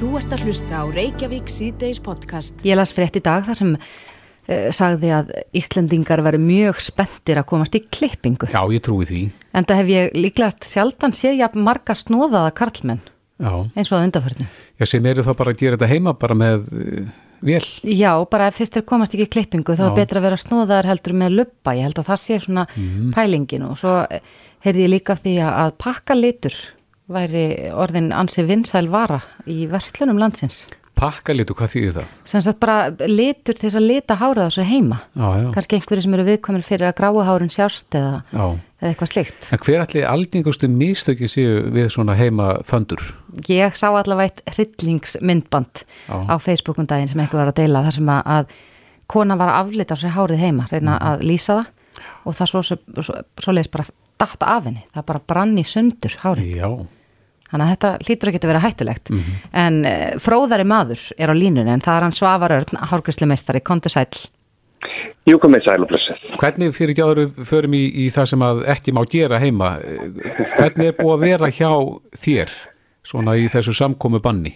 Þú ert að hlusta á Reykjavík síðdeis podcast. Ég las frétt í dag þar sem uh, sagði að Íslendingar veru mjög spenntir að komast í klippingu. Já, ég trúi því. En það hef ég líklegast sjaldan séð jafn marga snóðaða karlmenn Já, eins og að undarförnu. Já sem eru þá bara að gera þetta heima bara með uh, vel. Já, bara ef fyrst þeir komast ekki í klippingu þá Já. er betra að vera snóðaðar heldur með luppa. Ég held að það sé svona pælingin og svo eh, heyrði ég líka af því að að pakka litur væri orðin ansi vinsæl vara í verslunum landsins. Pakka litu, hvað þýðir það? Sem sagt bara litur til þess að lita hárað á sér heima. Já, já. Kannski einhverju sem eru viðkomir fyrir að gráu hárin sjást eða, eða eitthvað slikt. En hver allir algengustu mistöki séu við svona heima föndur? Ég sá allavega eitt hryllingsmyndband á Facebookum daginn sem einhver var að deila þar sem að, að kona var að aflita á sér hárið heima, reyna Mhm. að lýsa það og það svo, svo, svo, svo leiðis bara datta af henni, það bara brann í sundur hárið. Já. Þannig að þetta hlýtur ekki að vera hættulegt. Mhm. En uh, fróðari maður er á línunni en það er hann Svavar Örn, hárgræslumeistari, kontu sæl. Jú komið sæl og blessið. Hvernig fyrir ekki áður við förum í, í það sem að ekki má gera heima? eh, Hvernig er búið að vera hjá þér svona í þessu samkomu banni?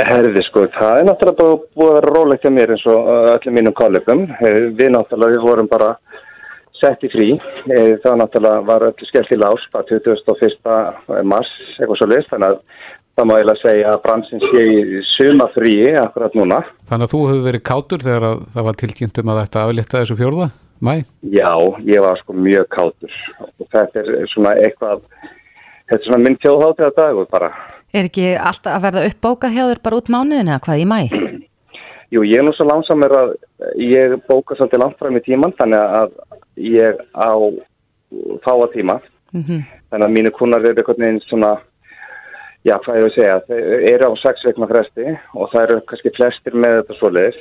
Herði sko, það er náttúrulega búið að vera rólegt hjá mér eins og öllum mínum kollegum. Eh, Við náttúrulega, við vorum bara sett í frí. Eh, Það náttúrulega var öllu skellt í lás, bara 21. mars, eitthvað svo list. Þannig að það má eiginlega segja að bransin sé í suma fríi akkurat núna. Þannig að þú hefur verið kátur þegar að það var tilkynnt um að þetta aflétta þessu fjórða? Mæ? Já, ég var sko mjög kátur. Og þetta er svona eitthvað, þetta er svona minn tjóðháttiða dagur bara. Er ekki alltaf að verða uppbókað hjá þér bara út mánuðin eða hvað í mæ? Jú, ég er nú svo langsamur að ég bóka svolítið langt fram í tíman þannig að ég á fáa tíma. Mm Þannig að mínu kunnar eru einhvern veginn svona, já, hvað ég vil segja, þeir eru á sex veikna fresti og það eru kannski flestir með þetta svoleiðis.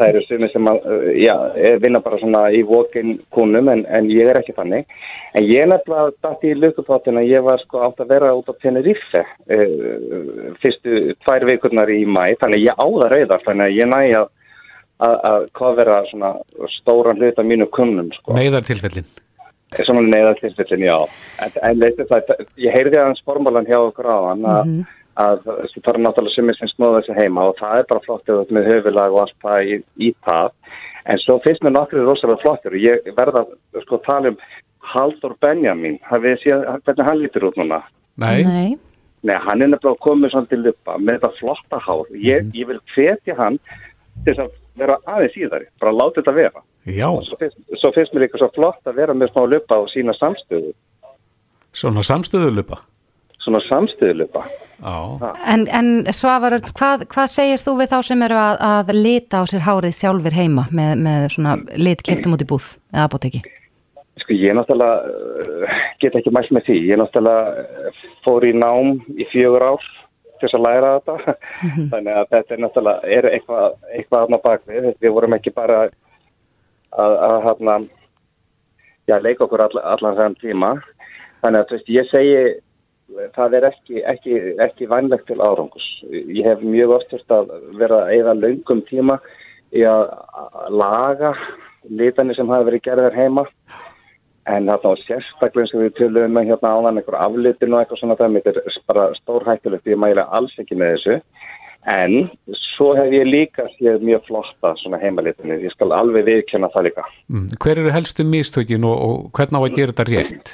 Það eru sumir sem að, já, vinna bara svona í vokin kunnum en, en ég er ekki þannig. En ég nefnilega dætt í lukupáttin að ég var sko átt að vera út á Tenerife uh, fyrstu tvær vikurnar í mæ, þannig ég á það reyðar, þannig að ég næ að kofera svona stóran hluta mínu kunnum sko. Neiðartilfellin. Svona neyðartilfellin, já. En, en leistu það, ég heyrði aðeins formálan hjá okkur á hann að, að það er náttúrulega sumir sem snóða þessi heima og það er bara flott eða með höfulag og allt það í, í það. En svo finnst mér nokkru rosalega flottur og ég verða að sko tala um Haldur Benjamin. Hafið þið séð hvernig hann lítur út núna? Nei. Nei. Nei, hann er nefnilega komið svona til luppa með þetta flotta hár. Ég, ég vil hvetja hann til þess að vera aðeins síðari, bara láta þetta vera. Já, Svo finnst, svo finnst mér líka svo flott að vera með smá lupa og sína samstöðu, svona samstöðulupa. svona samstöðulupa. Já. En, en Svavar hvað, hvað segir þú við þá sem eru að, að lita á sér hárið sjálfur heima með, með svona lit keftum út í búð eða apoteki? Sko ég náttúrulega uh, get ekki mælt með því. Ég náttúrulega uh, fór í nám í fjögur ár til þess að læra þetta. Þannig að þetta er náttúrulega er eitthvað, eitthvað aðna bakvið. Við vorum ekki bara að, að hérna, já, leika okkur all, allan þann tíma. Þannig að veist, ég segi það er ekki, ekki, ekki vænlegt til árangus. Ég hef mjög oft þurft að vera að eða löngum tíma í að að laga litanir sem hafa verið gerðar heima en þarna og sérstaklega eins og við tölum með hérna áðan einhver aflitin og eitthvað svona það þetta er bara stórhættulegt, ég mæla alls ekki með þessu en svo hef ég líka séð mjög flotta svona heimalitinni, ég skal alveg viðkenna það líka Mm. Hver eru helstu mistökin og, og hvernig á að gera þetta rétt?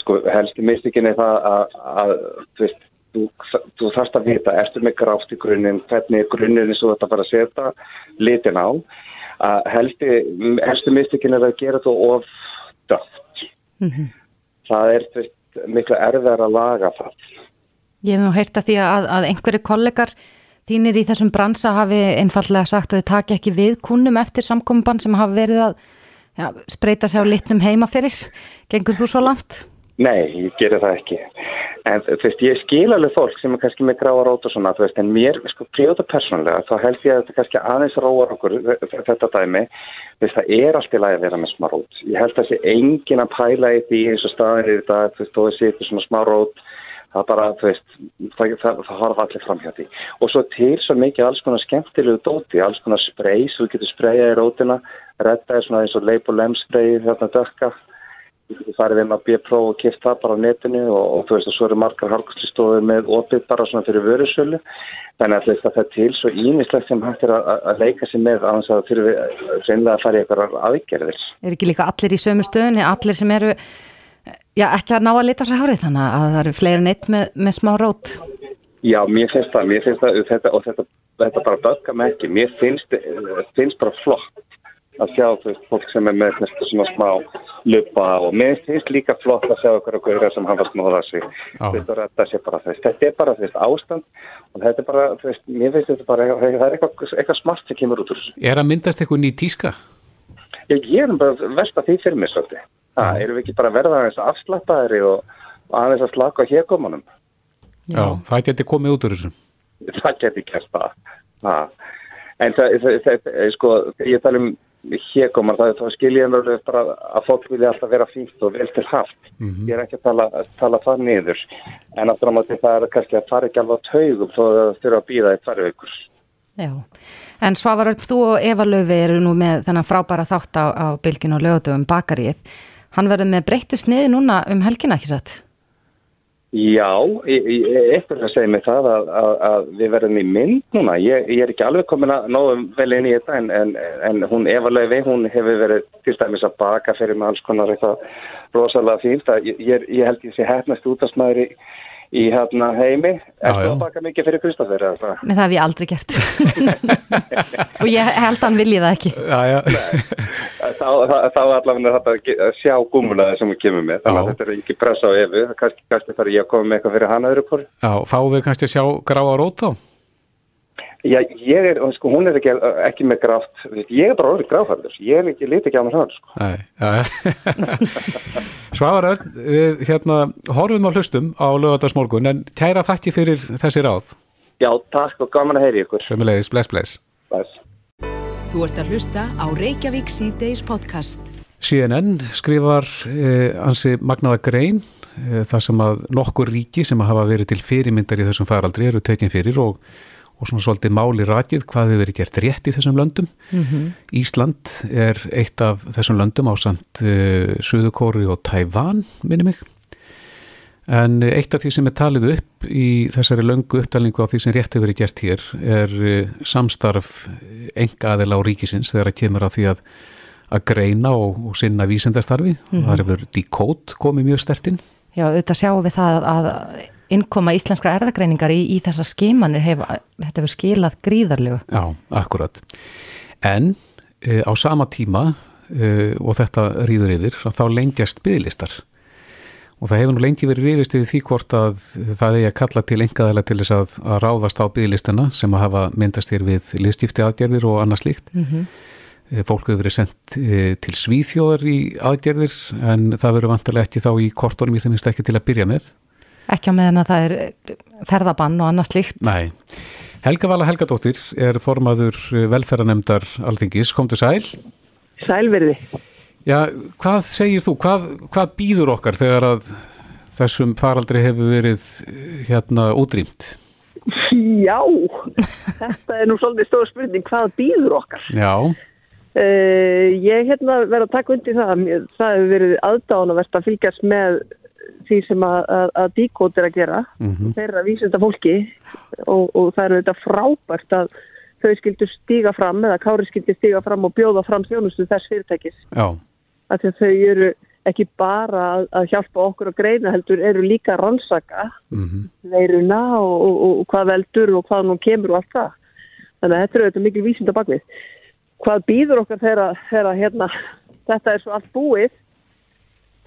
sko helsti mistökin er það að, að þú veist, þú, þú þarfst að vita, ertu með gráft í grunninn, hvernig er grunninn svo þetta bara að setja litin á að helsti, helsti mistökin er að gera þú of döft það er veist, miklu erfiðar að laga það Ég hef nú heyrt að því að, að einhverju kollegar þínir í þessum bransa hafi einfallega sagt að þau taki ekki við kunnum eftir samkomban sem hafa verið að já, spreita sig á litnum heima fyrir. Gengur þú svo langt? Nei, ég gerir það ekki. En þú veist, ég skil alveg fólk sem er kannski með gráa rót og svona, þú veist, en mér, sko, prjóta persónulega, þá held ég að þetta kannski aðeins róar okkur, þetta dæmi, þú veist, það er allt í lagi að vera með smá rót. Ég held að þessi engin að pæla í því eins og staðin í þetta, þú veist, þó þessi eitthvað svona smá rót, það bara, þú veist, það, það, það horfa allir fram hjá því. Og svo til svo mikið alls konar skemmtilegu dóti, alls konar spray, svo þú getur sprayað í rótina, reddaði svona eins og leip og lemsprayið, þarna dökka, Þú farið inn á B-Pro og kipt það bara á netinu og, og þú veist að svo eru margar hálfkustistofur með opið bara svona fyrir vörusölu. Þannig að það er til svo ímislegt sem hægt er að, að leika sér með annars að þurfi reynilega að fara í eitthvað aðgerðir. Er ekki líka allir í sömu stöðunni, allir sem eru já, ekki að ná að lita sér hárið þannig að það eru fleiri neitt með, með smá rót? Já, mér finnst það, mér finnst það þetta, og þetta, þetta bara böggar mig ekki. Mér finnst, finnst bara flott að sjá þú veist, fólk sem er með næstu svona smá lupa og mér finnst líka flott að sjá okkur og hverja sem hafa snóða sig. Rætta sér bara þess þetta er bara veist, ástand og þetta er bara, þú veist, mér finnst þetta bara það er eitthvað, eitthvað smart sem kemur út úr þessu. Er að myndast eitthvað ný tíska? Ég, ég er bara versta því fyrir mig svolítið. Það, erum við ekki bara verða aðeins afslappaðri og, og aðeins að slaka hérkomanum Já, það geti komið út úr þessu. Það geti gert það. En það, það, það, sko, ég tala um hérkomar, það er þá skiljið bara að fólk vilja alltaf vera fínt og vel til haft. Mm -hmm. Ég er ekki að tala, tala það niður, en aftur á móti það er kannski að fara ekki alveg á taugum þó að það þurfa að býða í hverju ykkur. Já, en Svavar, þú og Eva Löfi eru nú með þennan frábæra þátt á, á bylgin og lögutum bakarið. Hann verður með breyttu sniði núna um helgina, ekki satt? Já, eitthvað að segja mig það að, að, að við verðum í mynd núna. Ég, ég er ekki alveg komin að náðum vel inn í þetta en, en, en hún Eva Löfi, hún hefur verið til dæmis að baka fyrir með alls konar eitthvað rosalega fínt. Ég, ég held ég sé hefnast út af smæri í í hérna heimi. Er það að baka mikið fyrir Kristoffer Nei það hef ég aldrei gert. Og ég held að hann vilji það ekki. Já, já. þá, þá, þá allavega þetta að sjá gúmunaði sem við kemum með. Þannig að þetta er ekki pressa á efu kannski, kannski þarf ég að koma með eitthvað fyrir hann öðru hvori Já, fáum við kannski að sjá gráa rót þá? Já, ég er, sko, hún er ekki, ekki með grátt, ég er bara orðið gráfæður, ég er ekki, lítið ekki á mér hann, sko. Nei, já, Svavar Örn, við hérna horfum á hlustum á lögadagsmorgun, en kæra þakki fyrir þessi ráð. Já, takk og gaman að heyri ykkur. Sömulegis, bless, bless. Bless. Þú ert að hlusta á Reykjavík C-Days podcast. CNN skrifar eh, ansi magnaða grein, eh, þar sem að nokkur ríki sem að hafa verið til fyrirmyndar í þessum faraldri eru tekinn fyrir og og svona svolítið máli rækið hvað hefur verið gert rétt í þessum löndum. Mm -hmm. Ísland er eitt af þessum löndum á samt uh, Suðukóri og Tævan, minni mig. En eitt af því sem er talið upp í þessari löngu upptalningu á því sem rétt hefur verið gert hér er uh, samstarf enga aðeila á ríkisins þegar það kemur á því að, að greina og, og sinna vísendastarfi. Mm -hmm. Það hefur Decode komið mjög stertinn. Já, auðvitað sjáum við það að innkoma íslenskra erðagreiningar í, í þessa skimanir hefur, þetta hefur skilað gríðarlegu. Já, akkurat. En e, á sama tíma e, og þetta rýður yfir, þá lengjast bygglistar. Og það hefur nú lengi verið rýðist yfir því hvort að það er að kalla til engaðilega til þess að, að ráðast á bygglistana sem að hafa myndast hér við liðstifti aðgerðir og annað slíkt. Mm -hmm. Fólk hefur verið sendt til svíþjóðar í aðgerðir en það verður vantilega ekki þá í kortónum í þennist ekki til að byrja með. Ekki á meðan að það er ferðabann og annað slíkt. Nei. Helga Vala Helgadóttir er formaður velferðanemdar alþingis. Komdu sæl. Sælverði. Já, hvað segir þú? Hvað, hvað býður okkar þegar að þessum faraldri hefur verið hérna útrýmt? Já, þetta er nú svolítið stóð spurning. Hvað býður okkar? Já. Uh, ég hérna verið að taka undir það. Það hefur verið aðdánavert að fylgjast með því sem að, að, að díkót er að gera mm -hmm. þeirra vísenda fólki og, og það eru þetta frábært að þau skildu stíga fram eða kári skildu stíga fram og bjóða fram þjónustu þess fyrirtækis. Að þau eru ekki bara að, að hjálpa okkur að greina heldur eru líka að rannsaka mm -hmm. veiruna og, og, og hvað veldur og hvað nú kemur og allt það. Þannig að þetta eru þetta mikil vísenda bakvið hvað býður okkar þegar hérna, þetta er svo allt búið?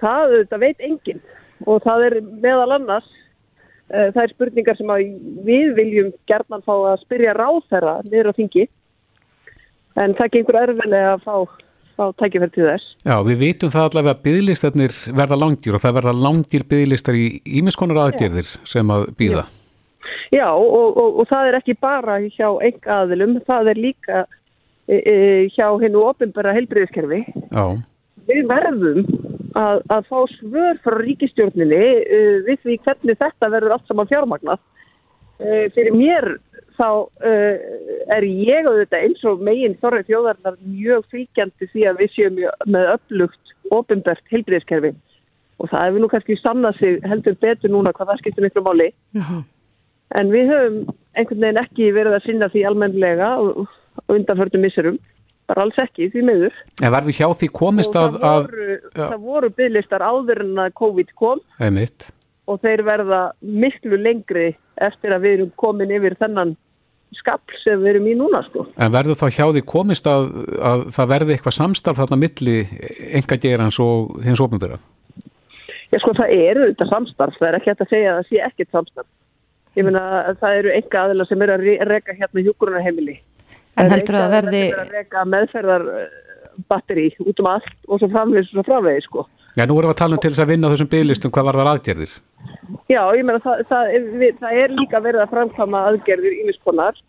Það, það veit enginn og það er meðal annars uh, það er spurningar sem við viljum gerðan fá að spyrja ráð þeirra niður á þingi en það gengur erfilega að fá, fá tækifært til þess. Já, við vitum það allavega að bygglistarnir verða langdýr og það verða langdýr bygglistar í ímiskonar aðgerðir Já. sem að býða. Já, og, og, og það er ekki bara hjá enga aðilum, það er líka e, e, hjá hennu ofinbæra heilbriðiskerfi. Já. Við verðum að, að fá svör frá ríkistjórninni uh, við því hvernig þetta verður allt saman fjármagnað. Uh, fyrir mér þá uh, er ég auðvitað eins og meginn þorrið þjóðarnar mjög fylgjandi því að við séum með upplugt ofinbært heilbriðskerfi og það hefur nú kannski samnað sig heldur betur núna hvað það skiptir miklu máli. En við höfum einhvern veginn ekki verið að sinna því almenlega og, og undanförnum misserum bara alls ekki því meður En verður hjá því komist að, það að voru, það voru bygglistar áður en að COVID kom einmitt, og þeir verða miklu lengri eftir að við erum komin yfir þennan skapl sem við erum í núna sko. en verður þá hjá því komist að, að það verði eitthvað samstarf þarna milli enga gerans og hins ofnbyrða? Já sko það eru þetta samstarf, það er ekki hægt að segja að það sé ekkert samstarf. Ég meina að það eru enga aðila sem eru að re- reka hérna hjúgrunarheimili. En heldur að það verði, Það er að reka meðferðarbatteri út um allt og svo framvegis og svo framvegis sko. Já, nú erum við að tala um til þess að vinna á þessum bygglistum hvað var þar aðgerðir? Já, ég meina það, það, er, við, það er líka verið að framkama aðgerðir ímiskonar.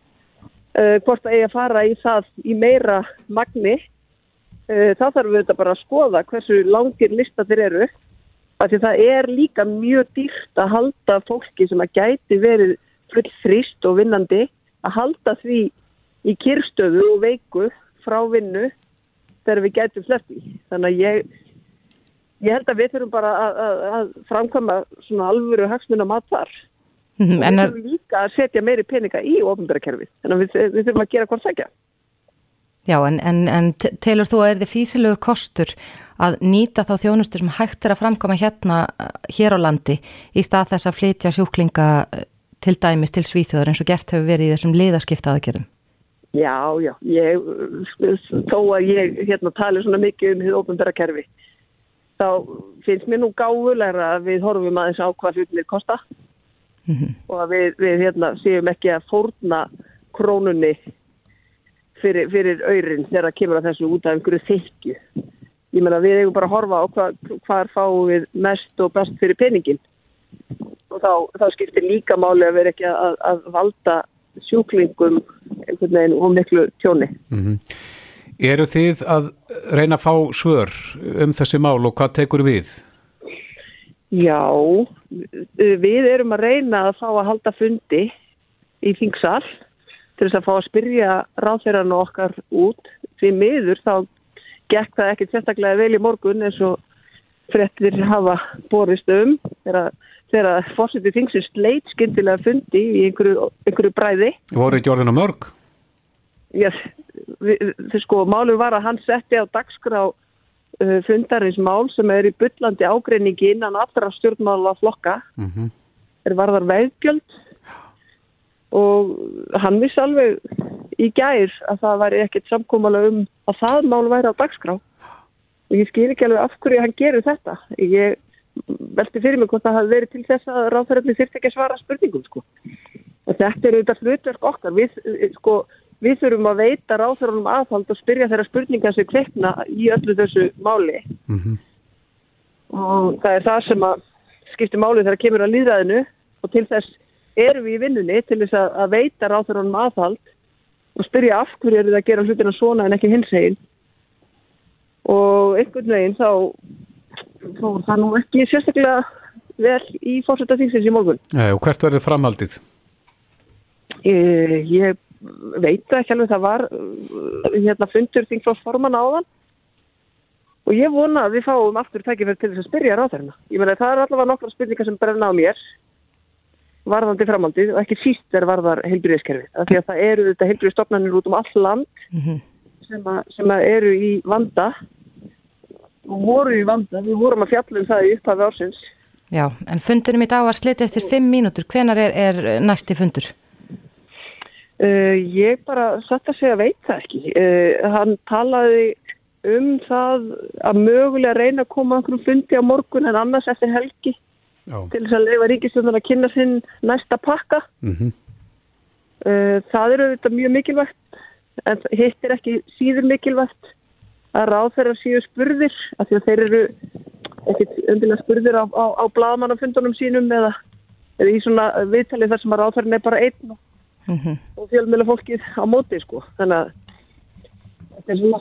Uh, hvort það eigi að fara í það í meira magni, uh, þá þarfum við þetta bara að skoða hversu langir listatir eru. Af því það er líka mjög dýrt að halda fólki sem að gæti verið full þrýst og vinnandi að halda því í kyrstöðu og veiku frá vinnu þegar við gætum sleppi. Þannig að ég, ég held að við þurfum bara að, að, að framkvæma svona alvöru hagsmuna mat þar. Mhm, en við þurfum líka að setja meiri peninga í ofnbærakerfið. Þannig að við, við þurfum að gera hvort sækja. já, en, en, en te- telur þú að er þið físilegur kostur að nýta þá þjónustur sem hægt er að framkoma hérna eh, hér á landi í stað þess að flytja sjúklinga eh, til dæmis til svíþjóður eins og gert hefur verið í þessum liðaskipta aðgerðum? Já, já, ég, þó að ég hérna tali svona mikið um því ofnbærakerfi, þá finnst mér nú gáfulegra að við horfum aðeins á hvað hlutinir kosta og að við, við hérna séum ekki að fórna krónunni fyrir, fyrir aurin þegar það kemur að þessu út af einhverju þykju. Ég meina við eigum bara að horfa á hvað, hvað fáum við mest og best fyrir peningin og þá, þá skiptir líka máli að vera ekki að, að valda sjúklingum einhvern veginn og miklu tjóni. Mm Eru þið að reyna að fá svör um þessi mál og hvað tekur við? Já, við erum að reyna að fá að halda fundi í þingsal til þess að fá að spyrja ráðferðarna okkar út því miður þá gekk það ekkert sérstaklega vel í morgun eins og frettir hafa borist um þegar, þegar fórsetið þingsins leit skyndilega fundi í einhverju, einhverju bræði. Voru ekki orðin á mörg? Já, þið sko, málum var að hann setti á dagskrá uh, fundarins mál sem er í byllandi ágreiningi innan allra stjórnmála flokka Mm -hmm. er varðar veðgjöld og hann vissi alveg í gær að það væri ekkert samkómalega um að það mál væri á dagskrá og ég skil ekki alveg af hverju hann gerir þetta ég velti fyrir mig hvort það hafi verið til þess að ráðferðarnir þurfti ekki að svara spurningum sko. þetta er auðvitað hlutverk okkar. Við, eh, sko, við þurfum að veita ráðferðarnum aðhald og spyrja þeirra spurningar sem kveikna í öllu þessu máli. Mm og það er það sem að skiptir máli þegar kemur að líðræðinu og til þess erum við í vinnunni til þess að, að veita ráþurunum aðhald og spyrja af hverju eru það að gera hlutina svona en ekki hins eginn og einhvern veginn þá fór það nú ekki sérstaklega vel í fórsetta þingsins í morgun. Og hvert verður framhaldið? Ég, ég veit ekki alveg það var uh, hérna fundur þingflósforman áðan og ég vona að við fáum aftur tækifæri til þess að spyrja ráðherrna. Ég meina það er allavega nokkra spurningar sem brenna á mér varðandi framhaldið og ekki síst er varðar heilbyrðiskerfið. Því að það eru þetta heilbyrðistofnanir út um all land sem, að, sem að eru í vanda voru í vanda. Við vorum að fjalla um það í upphafi ársins. Já, en fundunum í dag var slitið eftir fimm mínútur. Hvenar er, er næsti fundur? Uh, ég bara satt að segja veit það ekki. Uh, hann talaði um það að mögulega reyna að koma einhverjum fundi á morgun en annars eftir helgi Já. til þess að leifa ríkistjóðan að kynna sinn næsta pakka. Mm Uh, það eru þetta mjög mikilvægt en hitt er ekki síður mikilvægt að ráðferða síðu spurðir af því að þeir eru ekkit undilega spurðir á, á, á blaðmannafundunum sínum eða, eða í svona viðtalið þar sem að ráðferðin er bara einn og, Mm og fjölmjöla fólkið á móti sko. Þannig að þetta er svona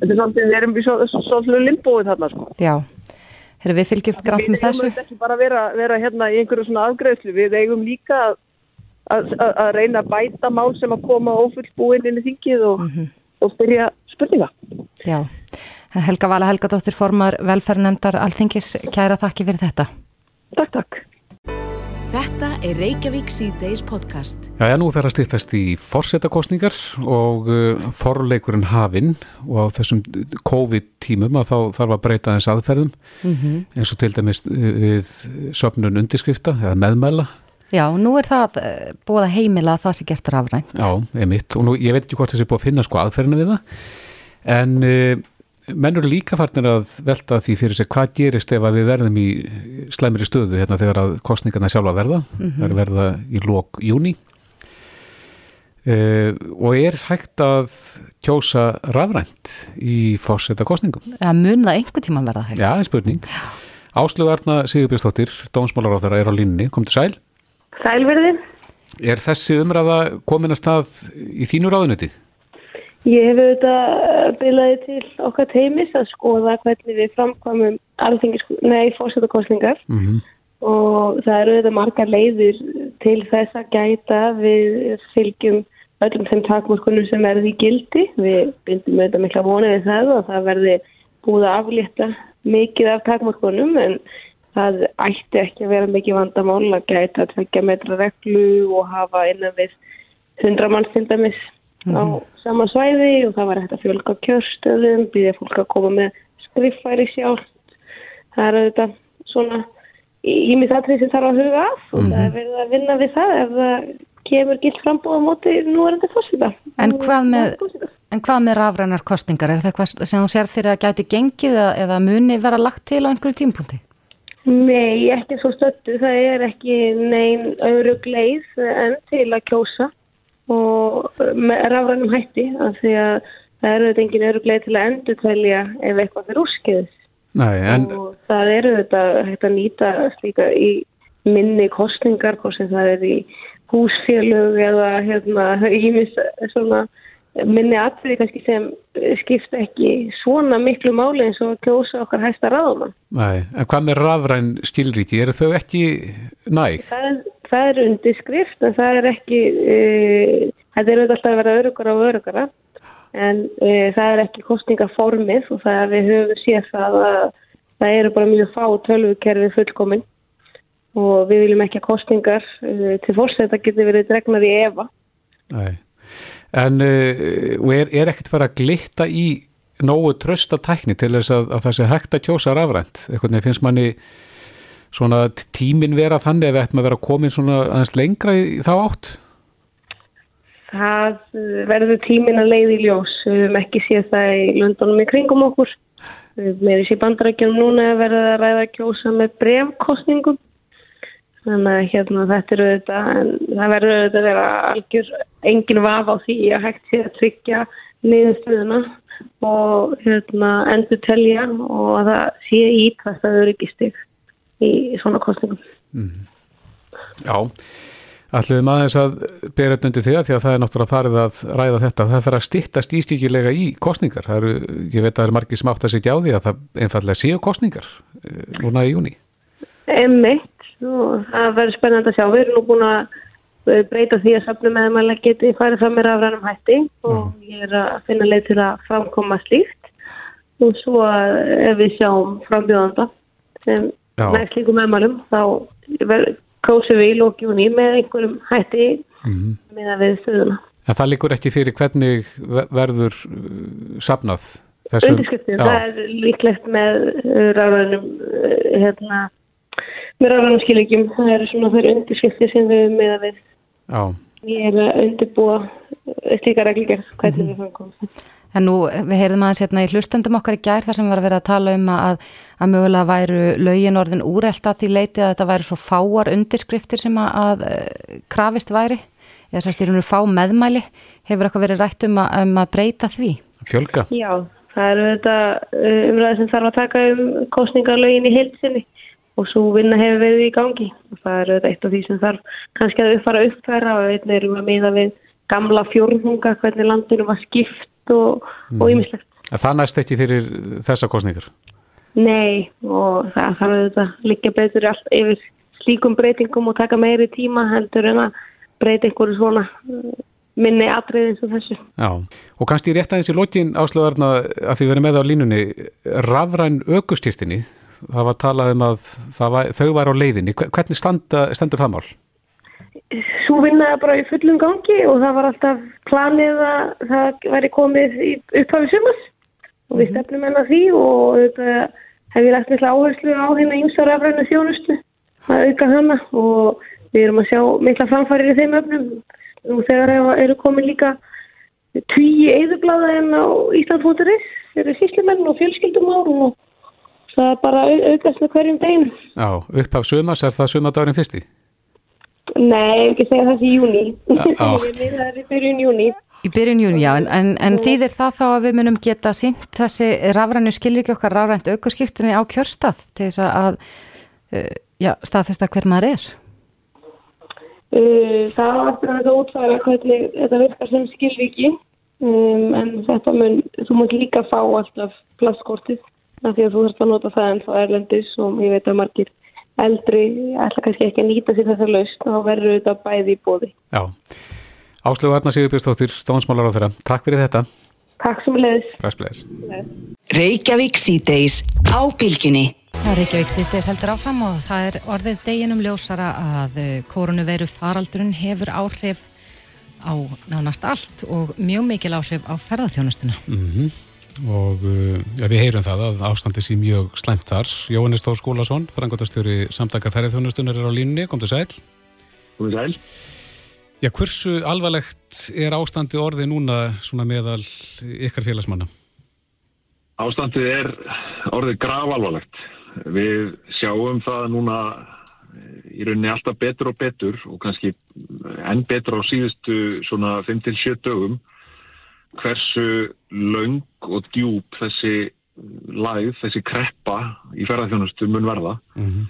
þetta er samt við erum í svo, svo, svo, svo limbóið þarna sko. Já, Heru, við fylgjum grann með þessu. Við eigum ekki bara að vera, vera hérna í einhverju svona afgreðslu, við eigum líka að, að, að- að reyna að bæta mál sem að koma ófullbúin inn í þingið og, og spyrja spurninga. Já, Helga Vala Helgadóttir formar velferðnefndar Alþingis, kæra þakki fyrir þetta. Takk, takk. Þetta er Reykjavík C-Days podcast. Já, já, nú fer að stýttast í fórsetakostningar og uh, forleikurinn hafinn og á þessum COVID-tímum að þá þarf að breyta þess aðferðum mm -hmm. eins og til dæmis við söpnun undirskrifta eða meðmæla. Já, nú er það uh, búið að heimila að það sé gert rafrænt. Já, ég mitt og nú, ég veit ekki hvort þessi búið að finna sko aðferðina við það. En uh, menn eru líka farnir að velta því fyrir sig hvað gerist ef við verðum í slæmiri stöðu hérna þegar að kostningarna sjálfa verða. Mm -hmm. það er verða í lók júni uh, og er hægt að kjósa rafrænt í fórseta kostningum Já, mun það einhver tíma verða hægt? Já, það er spurning Áslögarna Sigurbjörnstóttir, dómsmálaráþara er á línni, kom til sæl Sælverði Er þessi umræða komin að stað í þínu ráðuniti? Ég hef auðvitað bilaði til okkar teimis að skoða hvernig við framkvæmum nei, fórsetakostningar mm -hmm. og það eru auðvitað margar leiðir til þess að gæta við fylgjum öllum þeim takmórkunum sem er því gildi. Við bindum auðvitað mikla vonið við það og það verði búið að aflétta mikið af takmórkunum en það ætti ekki að vera mikið vandamál að gæta tveggja metra reglu og hafa innan við hundra manns til dæmis mm á mhm. sama svæði og það var hægt að fjölga kjörstöðum, býðið fólk að koma með skriffæri sjálf. Það er auðvitað svona ímið þattrið sem þarf að huga af og mm það er verið að vinna við það ef það kemur gilt frambóða móti nú er þetta fórsýta. En hvað með, en hvað með rafrænar kostningar? Er það eitthvað sem þú sér fyrir að gæti gengið eða muni vera lagt til á einhverju tímpunkti? Nei, ekki svo stöttu. Það er ekki neyn öðru gleið en til að kjósa og með rafrænum hætti af því að það eru þetta engin öruglega til að endur tælja ef eitthvað fyrir úrskiðis en... og það eru þetta hægt að nýta slíka í minni kostningar, hvort sem það er í húsfélög eða hérna ímis svona minni atriði kannski sem skipta ekki svona miklu máli eins og kjósa okkar hægsta ráðumann. Nei, en hvað með rafræn skilríti, eru þau ekki næg? Það það er undirskrift en það er ekki e, þetta er auðvitað alltaf að vera örugara og örugara en e, það er ekki kostningaformið og það er við höfum séð það að það eru bara mjög fá tölvukerfi fullkominn og við viljum ekki að kostningar e, til fórsetta getur verið dregnar í efa Nei. En e, er, er ekkert farið að glitta í nógu trösta tækni til þess að, að það sé hægt að kjósa rafrænt, eitthvað finnst manni svona tímin vera þannig ef við ættum að vera komin svona aðeins lengra í þá átt? Það verður tímin að leiði í ljós. Við hefum ekki séð það í Lundunum í kringum okkur. Með þessi bandarækjum núna verður að ræða kjósa með brevkostningum. Þannig að hérna þetta eru þetta, en það verður auðvitað að vera algjör engin vaf á því að hægt sé að tryggja niðurstöðuna og hérna endur telja og að það sé ítvægt að þau eru ekki styggt í svona kostningum. Mm. Já, allir maður að bera þetta undir því að því að það er náttúrulega farið að ræða þetta. Það fer að stittast ístíkilega í kostningar. Eru, ég veit að það er margir sem átt að sitja á því að það einfallega séu kostningar eh, núna í júni. Emmitt, það verður spennand að sjá. Við erum nú búin að breyta því að safnum með maður geti farið fram með rafrænum hætti og ég er að finna leið til að framkoma slíkt og svo ef við sjáum frambjóðanda sem með slíkum meðmælum þá kósum við í lókjúni með einhverjum hætti mm -hmm. með að við stöðuna. En það líkur ekki fyrir hvernig verður þessum? Undirskriftin, það er líklegt með uh, hérna, með ráðanum skiljum það eru svona fyrir undirskriftir sem við með að við Já. ég er að undirbúa stíka reglíkjars hvernig mm -hmm. við fannum komast En nú, við heyrðum aðeins hérna í hlustendum okkar í gær þar sem var að vera að tala um að, að mögulega væru lögin orðin úrelt að því leiti að þetta væri svo fáar undirskriftir sem að, að eh, krafist væri, eða sérst í rauninu fá meðmæli, hefur eitthvað verið rætt um að, um að breyta því? Fjölga? Já, það eru þetta eh, umræði sem þarf að taka um kostningalögin í heilsinni og svo vinna hefur verið í gangi og það eru þetta eitt af því sem þarf kannski að uppfara uppfæra og við erum að miða við gamla fjórnunga hvernig landinu var skipt og ímislegt. Mm. Það næst ekki fyrir þessa kostningar? Nei og það þarf auðvitað líka betur allt yfir slíkum breytingum og taka meiri tíma heldur en að breyta einhverju svona minni atrið eins og þessu. Já, og kannski rétt aðeins í lokin áslöðarna að því verið með á línunni rafræn aukustýrtinni var talað um að var, þau var á leiðinni, hvernig standa, standur það mál? Svo vinnaði bara í fullum gangi og það var alltaf planið að það væri komið upphafi sumast og við mhm. stefnum enna því og þetta hef ég lagt mikla áherslu á hérna ímsa rafræna þjónustu að auka hana og við erum að sjá mikla framfærir í þeim öfnum og þegar eru komið líka tíu eðublaða en á Íslandfóturis eru síslimenn og fjölskyldum árum og það er bara aukast með hverjum degin Já, upp af sömas, er það sömadagurinn fyrsti? Nei, ekki segja það í júni það er í byrjun júni Í byrjun júni, já, en, en, en þýðir það þá að við munum geta sínt þessi rafrænu skilriki okkar rafrænt aukurskýrtinni á kjörstað til þess að uh, já, staðfesta hver maður er? Uh, það er aftur að þetta útfæra hvernig þetta virkar sem skilriki um, en þetta mun, þú mútt líka fá alltaf plastkortið af því að þú þarfst að nota það en þá erlendis og ég veit að margir eldri ætla kannski ekki að nýta sér þessar laust og þá verður þetta bæði í bóði. Já, Áslögu Arna Sigurbjörnstóttir, Stónsmálar á þeirra. Takk fyrir þetta. Takk sem leiðis. Takk sem leiðis. Reykjavík síðdeis á bylginni. Reykjavík síðdeis heldur áfram og það er orðið deginum ljósara að eh, koronaviru faraldurinn hefur áhrif á nánast allt og mjög mikil áhrif á ferðarþjónustuna. Mhm. Mm og uh, ja, við heyrum það að ástandi sé mjög slæmt þar. Jóhannes Tór Skólason, frangotastjóri samtaka ferðarþjónustunar er á línni, kom til sæl. Kom til sæl. Já, hversu alvarlegt er ástandi orði núna svona meðal ykkar félagsmanna? Ástandið er orðið grav alvarlegt. Við sjáum það núna í rauninni alltaf betur og betur og kannski enn betur á síðustu svona 5-7 dögum hversu laung og djúb þessi læð, þessi kreppa í ferðarþjónustu mun verða mm -hmm.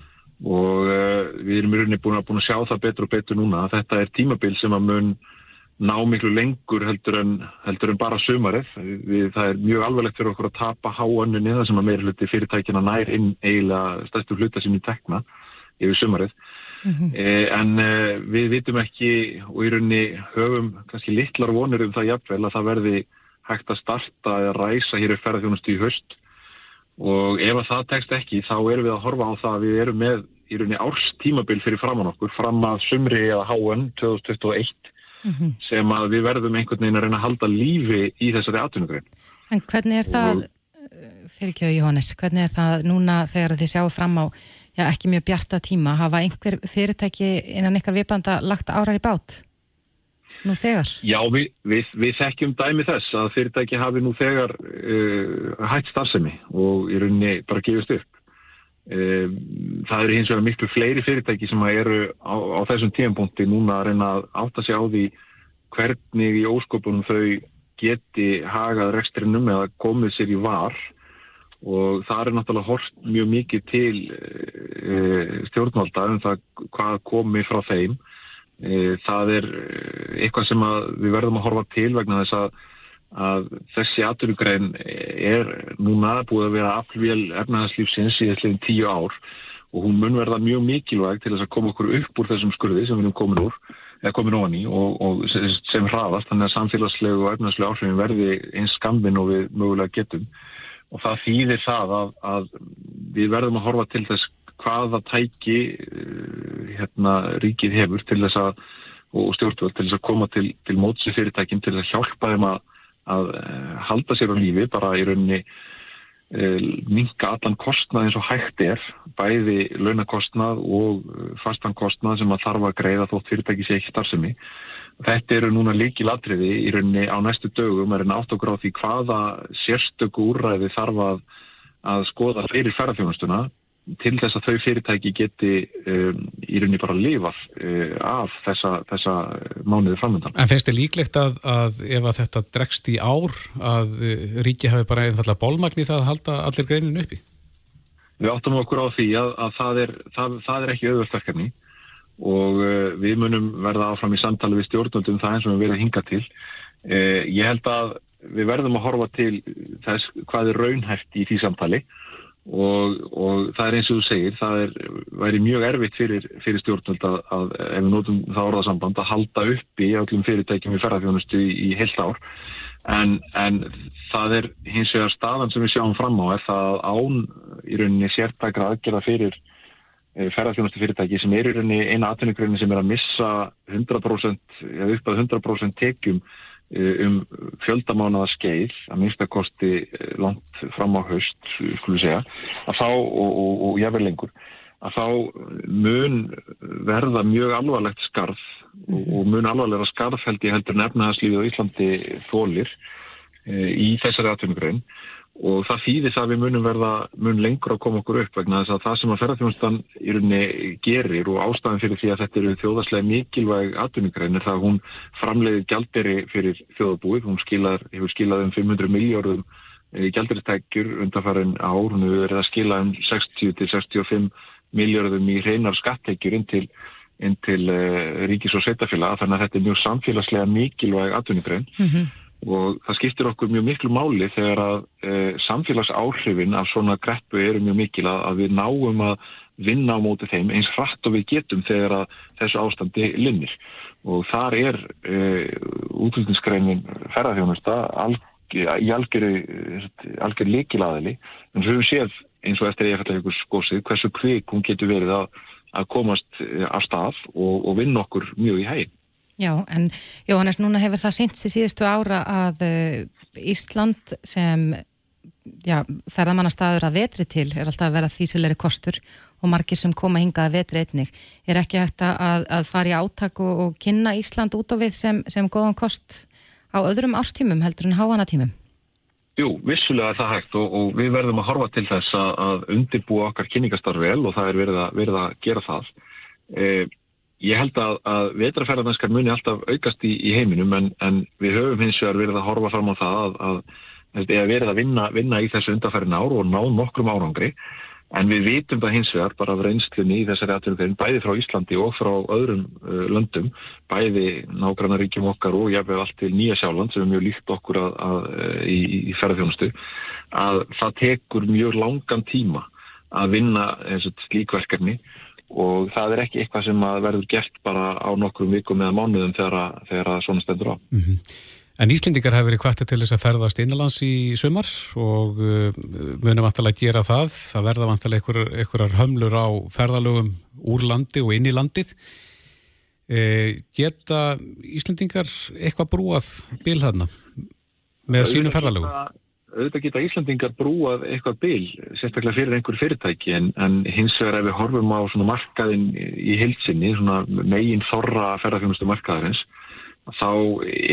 og uh, við erum í rauninni búin að, búin að sjá það betur og betur núna þetta er tímabil sem að mun ná miklu lengur heldur en, heldur en bara sömarið. Við, það er mjög alveglegt fyrir okkur að tapa háanninni það sem að meira hluti fyrirtækina nær inn eiginlega stærstu hluta sem við tekna yfir sömarið. Mm -hmm. eh, en eh, við vitum ekki og í rauninni höfum kannski litlar vonir um það jafnvel að það verði hægt að starta eða ræsa hér í ferðarþjónustu í höst og ef að það tekst ekki þá erum við að horfa á það að við erum með í rauninni árstímabil fyrir framann okkur fram að sumri eða háan 2021 mm -hmm. sem að við verðum einhvern veginn að reyna að halda lífi í þessari atvinnugrein. En hvernig er það, fyrir kjöðu Jóhannes, hvernig er það núna þegar þið sjáu fram á já, ekki mjög bjarta tíma, hafa einhver fyrirtæki innan ykkar vipanda lagt árar í bát? Nú þegar? Já, við, við, við þekkjum dæmi þess að fyrirtæki hafi nú þegar uh, hægt starfsemi og í rauninni bara gefist upp. Um, það eru hins vegar miklu fleiri fyrirtæki sem eru á, á þessum tímpunkti núna að reyna að átta sig á því hvernig í óskopunum þau geti hagað rekstrinum eða komið sér í var og það er náttúrulega hort mjög mikið til e, stjórnvalda um það hvað komi frá þeim það er eitthvað sem við verðum að horfa til vegna þess að að þessi aturugrein er núna búið að vera aflvél efnahagslífsins í þesslegin tíu ár og hún mun verða mjög mikilvæg til þess að koma okkur upp úr þessum skurði sem við erum komin úr eða komin ofan í og, og sem hraðast þannig að samfélagslegu og efnahagslegu áhrifin verði eins skambin og við mögulega getum. Og það þýðir það að, að við verðum að horfa til þess hvaða tæki eh, hérna, ríkið hefur til þess að og stjórnvöld til þess að koma til, til mótsi fyrirtækin til að hjálpa þeim að að uh, halda sér á lífi bara í rauninni eh, minka allan kostnað eins og hægt er bæði launakostnað og eh, fastankostnað sem að þarf að greiða þótt fyrirtæki sé ekki starfsemi. Þetta eru núna líki ladriði í rauninni á næstu dögum er einn átt og gráð því hvaða sérstöku úræði þarf að, að skoða fyrir ferðarfjónustuna til þess að þau fyrirtæki geti um, í rauninni bara lifað uh, af þessa, þessa mánuði framöndan. En finnst þið líklegt að, að ef að þetta dregst í ár að uh, ríki hafi bara einfallega bólmagni það að halda allir greinin uppi? Við áttum okkur á því að, að það, er, það, það er ekki auðvöldverkefni og uh, við munum verða áfram í samtali við stjórnundum það eins og við verðum að hinga til. Uh, ég held að við verðum að horfa til þess hvað er raunhæft í því samtali og, og það er eins og þú segir, það er, væri mjög erfitt fyrir, fyrir stjórnvöld að, að ef við notum það orðasamband að halda upp í öllum fyrirtækjum við ferðarþjónustu í, í heilt ár. En, en það er hins vegar staðan sem við sjáum fram á er það án í rauninni sértækra aðgerða fyrir eh, ferðarþjónustu fyrirtæki sem er í rauninni eina atvinnugrunni sem er að missa 100% eða upp að 100% tekjum um fjöldamánaða skeið að minnstakosti eh, langt fram á haust, skulum segja að þá og, og, og jáver lengur að þá mun verða mjög alvarlegt skarð og mun alvarlega skarð held ég heldur nefnaðarslífið á Íslandi þólir e, í þessari atvinnugrein og það þýðir það við munum verða mun lengur að koma okkur upp vegna þess að það sem að ferðarþjónustan í rauninni gerir og ástæðan fyrir því að þetta eru þjóðaslega mikilvæg atvinnugrein er það að hún framleiði gjalderi fyrir þjóðabúið, hún skilar, hefur skilað um 500 miljórum gjalderistækjur undanfærin ár, hún hefur verið að skila um 60-65 miljardum í hreinar skatteikjur inn til, inn til uh, ríkis og sveitafélag þannig að þetta er mjög samfélagslega mikilvæg atvinnigrein mm -hmm. Og það skiptir okkur mjög miklu máli þegar að uh, samfélagsáhrifin af svona greppu eru mjög mikil að, að við náum að vinna á móti þeim eins hratt og við getum þegar að þessu ástandi linnir og þar er uh, útlýtingsgreinin ferðarþjónusta alg, í algjör líkilaðili en svo við séum eins og eftir eiginfællavíkus skósið hversu kvik hún getur verið að, að komast eh, af stað og, og vinna okkur mjög í hægin. Já, en Jóhannes, núna hefur það synt sér síðustu ára að uh, Ísland sem já, ferðamannastæður að vetri til er alltaf að vera físilegri kostur og margir sem koma hingað að vetri einnig. Er ekki hægt að, að fara í áttak og, og kynna Ísland út á við sem, sem góðan kost á öðrum árstímum heldur en háanatímum? Jú, vissulega er það hægt og, og við verðum að horfa til þess að, undirbúa okkar kynningastar vel og það er verið að, verið að gera það. Eh, ég held að, að vetraferðarnænskar muni alltaf aukast í, í heiminum en, en við höfum hins vegar verið að horfa fram á það að verið að vinna, vinna í þessu undarferðin ár og ná nokkrum árangri. En við vitum það hins vegar bara af reynslunni í þessari atvinnugrein, bæði frá Íslandi og frá öðrum uh, löndum, bæði nágrannaríkjum okkar og jáfnveg allt til Nýja Sjáland sem er mjög líkt okkur að, að, að, í, í ferðarþjónustu, að það tekur mjög langan tíma að vinna slíkverkarni og það er ekki eitthvað sem verður gert bara á nokkrum vikum eða mánuðum þegar, þegar svona stendur á. Mm -hmm. En Íslendingar hefur verið kvartir til þess að ferðast innanlands í sumar og uh, munum vantilega gera það. Það verða vantilega einhverjar hömlur á ferðalögum úr landi og inn í landið. E, geta Íslendingar eitthvað brúað bil þarna með sínum ferðalögum? Auðvitað geta Íslandingar brúað eitthvað bil, sérstaklega fyrir einhver fyrirtæki, en, en hins vegar ef við horfum á markaðin í hilsinni, megin þorra ferðarfjónustu markaðarins, þá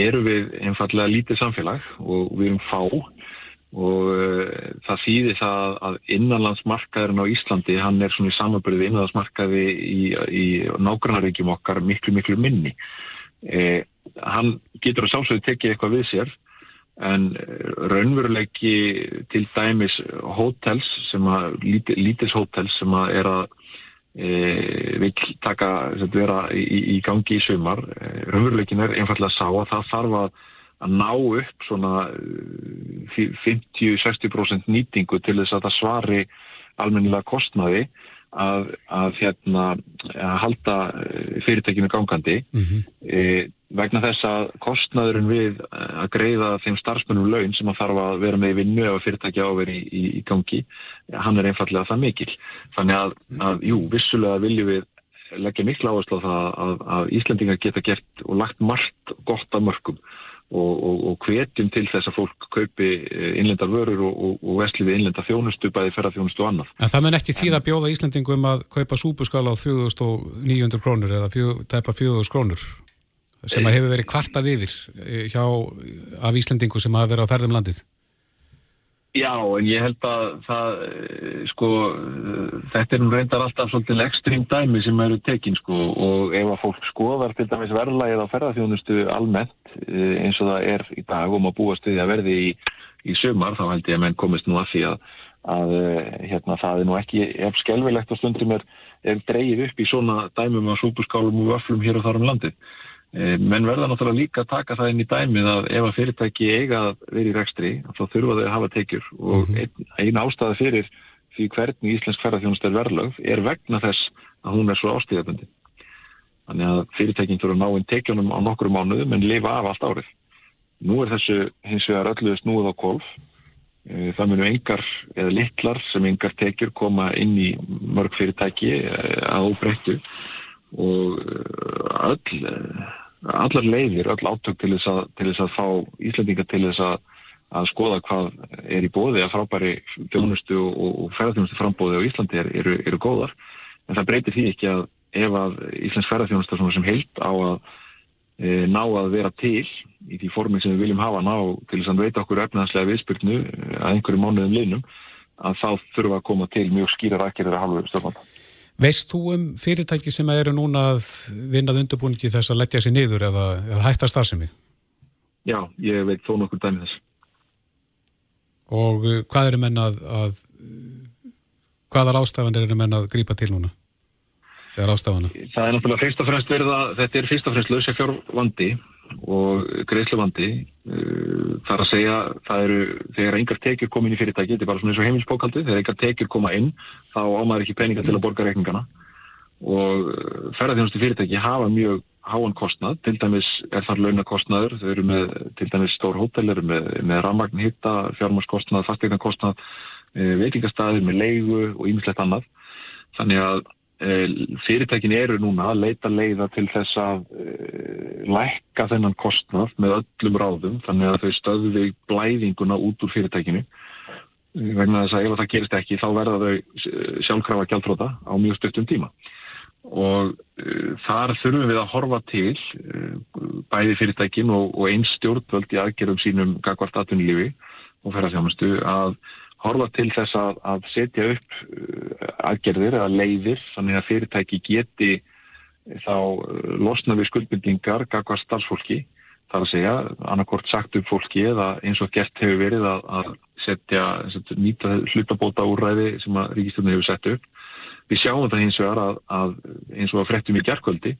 eru við einfallega lítið samfélag og við erum fá. Og uh, það þýðir það að innanlandsmarkaðurinn á Íslandi hann er svona í samanbyrði innanlandsmarkaði í, í nágrannaríkjum okkar miklu miklu minni. Eh, hann getur að sjálfsögðu tekið eitthvað við sér en raunveruleiki til dæmis hótels sem að lítis hótels sem að er að e, vil taka vera í, í gangi í sumar e, raunveruleikin er einfallega að sá að það þarf að, að ná upp svona 50-60% e, nýtingu til þess að það svari almennilega kostnaði að, að, hérna, að halda e, fyrirtekinu gangandi mm -hmm. e, vegna þess að kostnaðurinn við að greiða þeim starfsmennum laun sem að þarf að vera með í vinnu ef fyrirtækja áveri í, í, í gangi, hann er einfallega það mikil. Þannig að, að jú, vissulega viljum við leggja miklu áherslu á það að, að Íslandingar geta gert og lagt margt gott af mörgum og, og, og hvetjum til þess að fólk kaupi eh, innlendar vörur og, og vesli við innlendar þjónustu, bæði ferðarþjónustu og annað. En það menn ekki tíð að bjóða Íslandingum að kaupa súbuskala á 3900 krónur eða tæpa 4000 krónur sem að hefur verið kvartað yfir eh, hjá af Íslandingu sem hafa verið á ferðum landið? Já, en ég held að það, eh, sko, þetta er nú reyndar alltaf svolítið ekstrím dæmi sem eru tekin, sko, og ef að fólk skoðar til dæmis verðlægið á ferðarþjónustu almennt eh, eins og það er í dag og maður búast við að verði í, í sömar, þá held ég að menn komist nú að því að, að hérna, það er nú ekki, ef skelvilegt á stundum er, er dreyið upp í svona dæmum á súpuskálum og vöflum hér og þar um landið. Eh, menn verða náttúrulega líka að taka það inn í dæmið að ef að fyrirtæki eiga að vera í rekstri þá þurfa þau að hafa tekjur og mhm. einn ein ástæði fyrir því hvernig íslensk ferðarþjónust er verðlögð er vegna þess að hún er svo ástíðabundi. Þannig að fyrirtækinn þurfa að ná inn tekjunum á nokkru mánuðum en lifa af allt árið. Nú er þessu hins vegar öllu snúið á kolf. Eh, það munu engar eða litlar sem engar tekjur koma inn í mörg fyrirtæki eh, að óbreyttu og öll, allar leiðir, öll átök til þess að, til þess að fá Íslandinga til þess að, að skoða hvað er í bóði að frábæri þjónustu og, og ferðarþjónustu frambóði á Íslandi er, eru, eru góðar. En það breytir því ekki að ef að Íslands ferðarþjónusta sem heilt á að e, ná að vera til í því formin sem við viljum hafa ná til þess að veita okkur efnaðslega viðspyrnu e, að einhverju mánuðum linnum að þá þurfa að koma til mjög skýra rækjir að halva stjórnanda. Veist þú um fyrirtæki sem eru núna að vinnað undirbúningi þess að leggja sér niður eða, eða hætta starfsemi? Já, ég veit þó nokkur dæmi þess. Og e, hvað eru menn að, að hvaðar ástafanir eru menn að grípa til núna? Það er náttúrulega fyrst og fremst verið að þetta er fyrst og fremst lausa fjárvandi og greiðsluvandi uh, þar að segja það eru þegar engar tekjur koma inn í fyrirtæki þetta er bara svona eins og heimilspókaldi þegar engar tekjur koma inn þá ámaður ekki peninga til að borga reikningana. Og uh, ferðarþjónustu fyrirtæki hafa mjög háan kostnað, til dæmis er þar launakostnaður, þau eru með til dæmis stór hótel, eru með, með rammagn hitta, fjármarskostnað, fastegnarkostnað uh, veitingastæðir með leigu og ímislegt annað. Þannig að Eh, fyrirtækin eru núna að leita leiða til þess að uh, lækka þennan kostnað með öllum ráðum þannig að þau stöðu blæðinguna út úr fyrirtækinu. Vegna þess að ef það gerist ekki þá verða þau eh, sjálfkrafa gjaldróta á mjög stöttum tíma. Og þar þurfum við að horfa til bæði fyrirtækin og, og einn stjórnvöld í aðgerðum sínum gagvart aðtunlífi og ferðarþjámastu að horfa til þess að, að setja upp uh, aðgerðir eða leiðir þannig að fyrirtæki geti þá uh, losna við skuldbyrningar gagvar starfsfólki þar að segja annarkort sagt upp fólki eða eins og gert hefur verið að, að setja, setja nýta hlutabóta úrræði sem að ríkistöndin hefur sett upp. Við sjáum þetta hins vegar að, að eins og að frettum í gerðkvöldi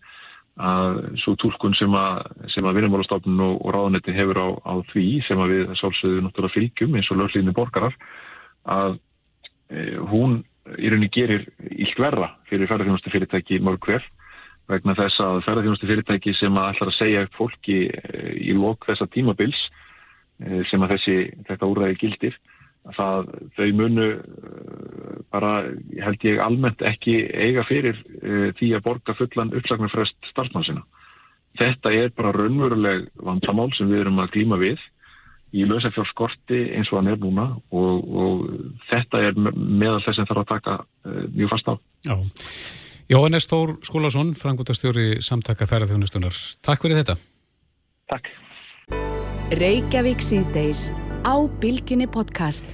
að svo tólkun sem að, að vinnumálastofnun og, og ráðanetti hefur á, á því sem að við sálsögðu náttúrulega fylgjum eins og löglíðinu borgarar að e, hún í rauninni gerir ílt verra fyrir ferðarþjónustu fyrirtæki mörg hver vegna þess að ferðarþjónustu fyrirtæki sem að ætlar að segja fólki e, í lok þessa tímabils e, sem að þessi, þetta úræði gildir það þau munu bara held ég almennt ekki eiga fyrir því að borga fullan uppsagnarfrest starfsmannsina. Þetta er bara raunveruleg vandamál sem við erum að glíma við í lausafjárskorti eins og hann er núna og, og þetta er meðal þess að það þarf að taka uh, mjög fast á. Já. Jóhannes Þór Skúlason, frangútastjóri samtaka ferðarþjónustunar. Takk fyrir þetta. Takk. Reykjavík síðdeis á Bilginni podcast.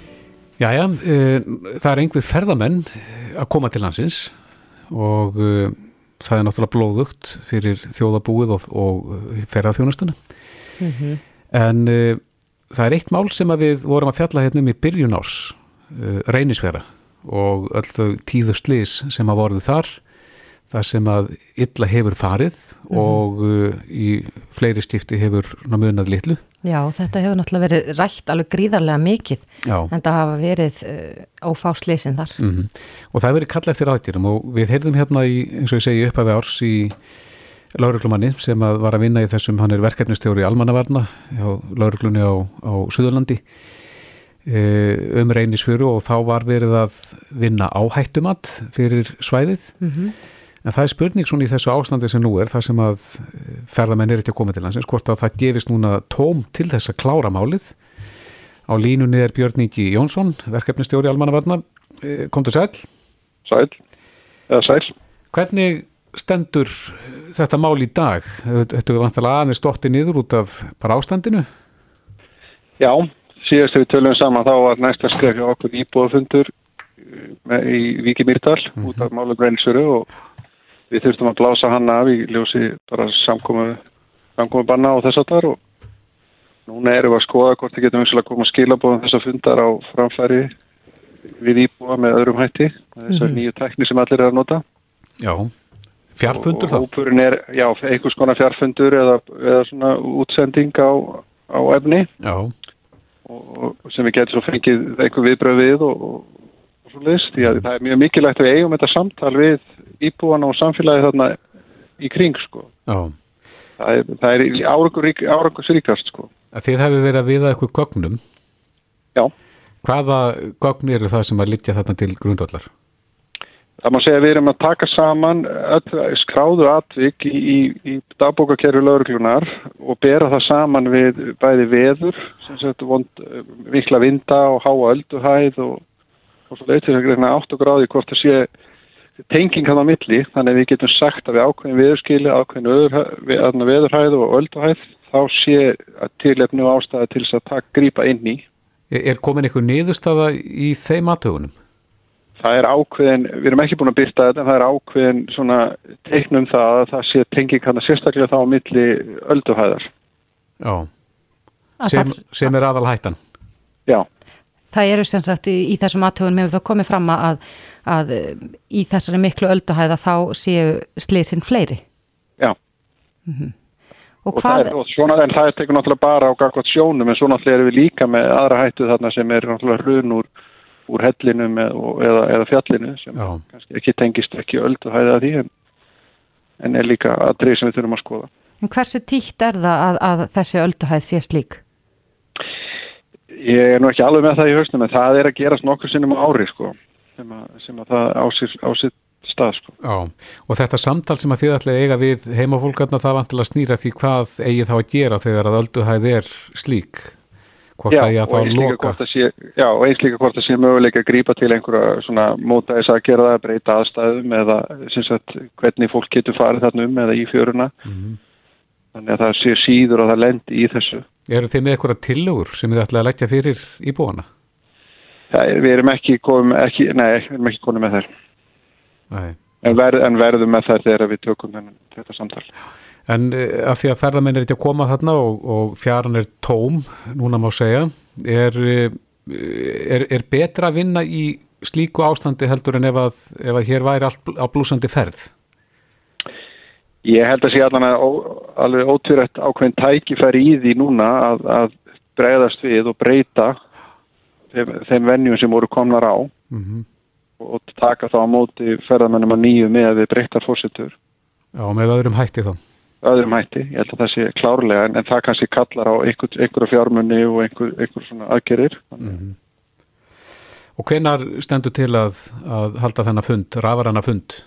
Jæja, uh, það er einhver ferðamenn að koma til landsins og uh, það er náttúrulega blóðugt fyrir þjóðabúið og, og ferðarþjónustuna. Mm -hmm. En það er eitt mál sem við vorum að fjalla hérna um í byrjun árs uh, reynisvera og öll þau tíðu slís sem að voruð þar það sem að illa hefur farið mm -hmm. og uh, í fleiri stifti hefur námuðnað litlu Já, þetta hefur náttúrulega verið rætt alveg gríðarlega mikið Já. en það hafa verið uh, ófáslísin þar mm -hmm. og það hefur verið kallað eftir aðtýrum og við heyrðum hérna í, eins og ég segi upp af árs í lauruglumanni sem að var að vinna í þessum, hann er verkefnistjóri í Almannavarna á lauruglunni á, á Suðurlandi e, um reynisfjöru og þá var verið að vinna áhættumat fyrir svæðið. Mm -hmm. en það er spurning svona í þessu ástandi sem nú er það sem að ferðamenn er ekki að koma til hans hvort að það gefist núna tóm til þess að klára málið. Á línunni er Björn Íki Jónsson verkefnistjóri Almannavarna. E, Komdu sæl Sæl, eða sæl Hvernig stendur þetta mál í dag? Þetta er vantilega aðeins stótti niður út af bara ástandinu? Já, síðast við tölum saman þá var næsta skref hjá okkur íbúafundur eh, í Viki Mýrdal mm -hmm. út af málum reynsuru og við þurftum að blása hann af í ljósi bara samkomi, banna á þess að þar og núna erum við að skoða hvort við getum að koma að skila bóðum þess að fundar á framfæri við íbúa með öðrum hætti þessar mm -hmm. nýju tekni sem allir er að nota Já Fjarfundur þá? Hópurinn er, já, einhvers konar fjarfundur eða, eða svona útsending á, á efni og, og sem við getum svo fengið eitthvað viðbröð við og, og svo list, því að það er mjög mikilvægt að við eigum þetta samtal við íbúana og samfélagi þarna í kring sko. Já. Það er, það er árangursríkast sko. Þið hefur verið að viða eitthvað gögnum. Já. Hvaða gögn eru það sem að litja þarna til grundvallar? Það má segja að við erum að taka saman skráður atvik í, í, í dagbókakerfi lauruglunar og bera það saman við bæði veður, sem sagt vond, vikla vinda og háa ölduhæð og, og svo leitt þess að greina 8 gráði hvort það sé tenging hann á milli, þannig að við getum sagt að við ákveðin veðurskili, ákveðin veðurhæð og ölduhæð, þá sé tilefnu ástæði til þess að taka grípa inn í. Er komin eitthvað niðurstaða í þeim aðtögunum? Það er ákveðin, við erum ekki búin að byrta þetta en það er ákveðin svona teiknum það að það sé tenging hann að sérstaklega þá á milli ölduhæðar Já. Sem, sem er aðal hættan Já. Það eru sem sagt í, í þessum aðtögunum hefur það komið fram að, að í þessari miklu ölduhæða þá séu slísinn fleiri. Já. Mm -hmm. Og, og hvað... það er svona en það er tekur náttúrulega bara á gagvat sjónum en svo náttúrulega erum við líka með aðra hættu þarna sem er náttúrulega hrun úr úr hellinum eða, eða fjallinu sem Já. kannski ekki tengist ekki öldu hæða því en, en er líka aðrið sem við þurfum að skoða. En hversu tíkt er það að, að þessi ölduhæð sé slík? Ég er nú ekki alveg með það í höstum en það er að gerast nokkur sinnum á ári sko sem að, sem að það ásýr ásýr stað sko. Já, og þetta samtal sem að þið ætlaði eiga við heimafólkarna það vantilega snýra því hvað eigi þá að gera þegar að ölduhæð er slík hvort já, að ég að þá loka? sé, Já, og eins líka hvort að sé möguleika að grípa til einhverja svona móta þess að gera það, breyta aðstæðum eða sagt, hvernig fólk getur farið þarna um eða í fjöruna. Mm -hmm. þannig að það sé síður og það lendi í þessu. Eru þið með eitthvað tillögur sem þið ætlaði að leggja fyrir íbúana? Já, við erum ekki komið ekki, nei, við erum ekki komið með þær. En, verð, en verðum með þær þegar við tökum þetta samtal En eh, af því að ferðamenn er ekki að koma þarna og, og fjaran er tóm, núna má segja, er, eh, er, er betra að vinna í slíku ástandi heldur en ef að, ef að hér væri all, á blúsandi ferð? Ég held að sé allan að alveg ótvírætt ákveðin tækifæri í því núna að, að bregðast við og breyta þeim, þeim vennjum sem voru komnar á mm -hmm. og taka þá á móti ferðamennum að nýju með að við breytar fórsettur. Já, með öðrum hætti þá öðrum hætti, ég held að það sé klárlega en, en það kannski kallar á einhver, einhverja fjármunni og einhver, einhver svona aðgerir mm -hmm. Og hvenar stendur til að, að halda þennan fund, rafaranna fund?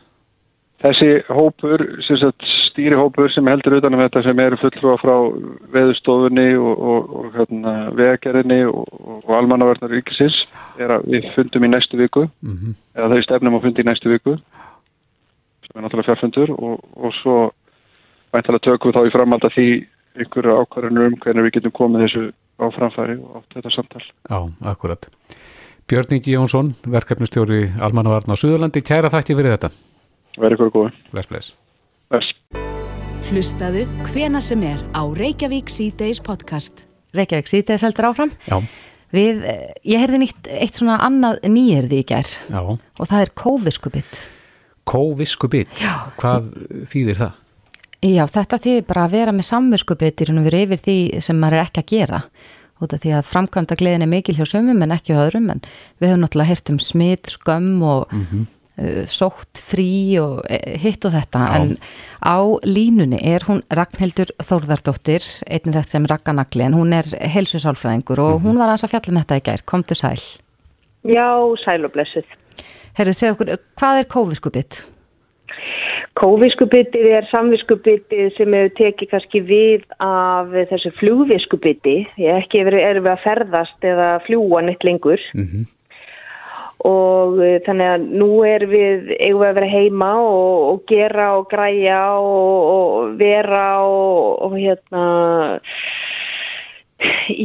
Þessi hópur, stýri hópur sem heldur utanum þetta sem eru fulltrúa frá veðustofunni og, og, og hérna, vegagerðinni og, og almannaverðnar ríkisins er að við fundum í næstu viku mm -hmm. eða þau stefnum að fundi í næstu viku sem er náttúrulega fjárfundur og svo væntalega tökum við þá í framhald að því ykkur ákvarðanur um hvernig við getum komið þessu á framfæri og átt þetta samtal. Já, akkurat. Björn Ingi Jónsson, verkefnustjóri Almannavarn á Suðurlandi, kæra þætti fyrir þetta. Verður ykkur góði. Bless, bless. Bless. Hlustaðu hvena sem er á Reykjavík C-Days podcast. Reykjavík C-Days heldur áfram. Já. Við, eh, ég heyrði nýtt eitt svona annað nýjörði í gerð og það er kóviskubitt. Kóviskubitt? Já. Hvað þýðir það? Já, þetta þýðir bara að vera með samvinskubitir og vera yfir því sem maður er ekki að gera út af því að framkvæmda gleðin er mikil hjá sömum en ekki hjá öðrum en við höfum náttúrulega heyrt um smitt, skömm og mm -hmm. uh, sótt, frí og uh, hitt og þetta Já. en á línunni er hún Ragnhildur Þórðardóttir, einnig þetta sem Ragganagli en hún er helsusálfræðingur og mm -hmm. hún var aðeins að fjalla með um þetta í gær, komdu sæl Já, sæl og blessuð Herru, segja okkur, hvað er kóviskubitt? Kóviskubitið er samviskubitið sem hefur tekið kannski við af þessu flugviskubiti. Ég ekki er við að ferðast eða fljúa neitt lengur. Mm -hmm. Og eh, þannig að nú er við eigum við að vera heima og, og gera og græja og, og vera og, og hérna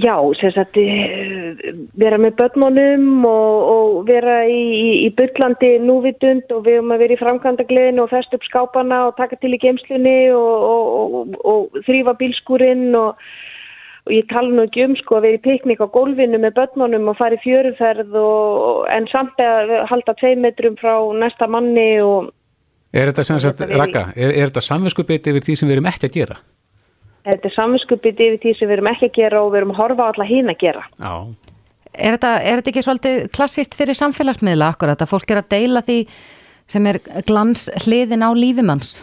Já, sagt, eh, vera með börnunum og, og vera í, í, í byllandi núvitund og við höfum að vera í framkvæmdagleðinu og fest upp skápana og taka til í geimslunni og, og, og þrýfa bílskúrin og ég tala nú ekki um sko að vera í piknik á gólfinu með börnunum og fara í fjöruferð en samt að halda tvei metrum frá næsta manni Er þetta, þetta, Raka, er, er þetta samvinskupið yfir því sem við erum ekki að gera? Þetta er samvinskupið yfir því sem við erum ekki að gera og við erum að horfa á alla hín að gera. Já. er þetta, er þetta ekki svolítið klassíst fyrir samfélagsmiðla akkurat að fólk er að deila því sem er glans hliðin á lífimanns?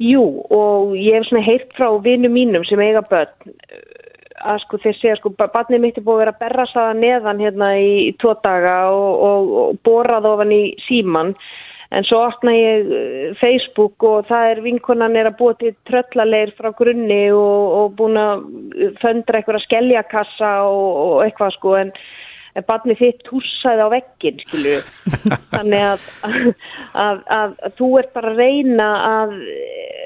Jú og ég hef svona heilt frá vinnu mínum sem eiga börn að sko þeir segja sko barnið mitt er búið að vera að berra saða neðan hérna í, í tvo daga og, og, og borað ofan í síman en svo opna ég eh, Facebook og það er vinkonan er að búa til tröllaleir frá grunni og, og búin að föndra eitthvað skelljakassa og eitthvað sko en barnið þitt túsaði á veggin skilju þannig að, að, að, að þú ert bara að reyna að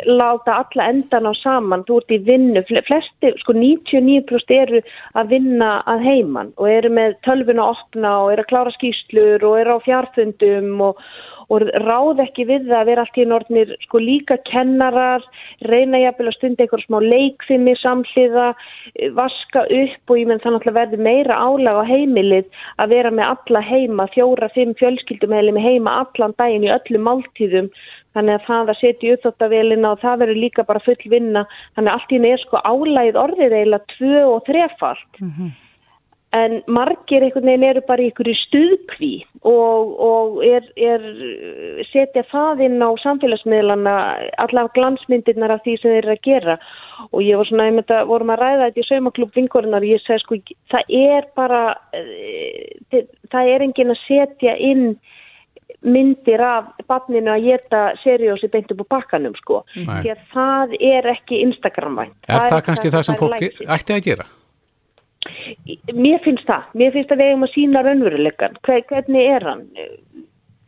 láta alla endan á saman. Þú ert í vinnu, flesti sko 99% eru að vinna að heiman og eru með tölvun að opna og eru að klára skýslur og eru á fjarfundum og og ráð ekki við það að vera allt í nortnir sko líka kennarar, reyna jafnvel að stunda einhver smá leikfimi samhliða, vaska upp og ég menn þannig að verði meira álag á heimilið að vera með alla heima, fjóra, fimm fjölskyldum með heima allan daginn í öllum máltíðum. Þannig að það að setja upp þetta velina og það verður líka bara full vinna. Þannig að allt í neð sko álægið orðið eiginlega tvö og þrefalt. Mm -hmm en margir einhvern veginn eru bara í einhverju stuðkví og, og er, er setja það inn á samfélagsmiðlana allavega glansmyndirnar af því sem þeir eru að gera og ég var svona, ég myndi að vorum að ræða þetta í saumaklub vinkorinnar og ég segi sko það er bara eh, það er engin að setja inn myndir af barninu að geta seriósi beint upp á bakkanum sko Nei. því að það er ekki Instagram-vænt. Er það, það kannski það, það sem fólki ætti að gera? Mér finnst það, mér finnst að við hefum að sína raunveruleikan, hvernig er hann?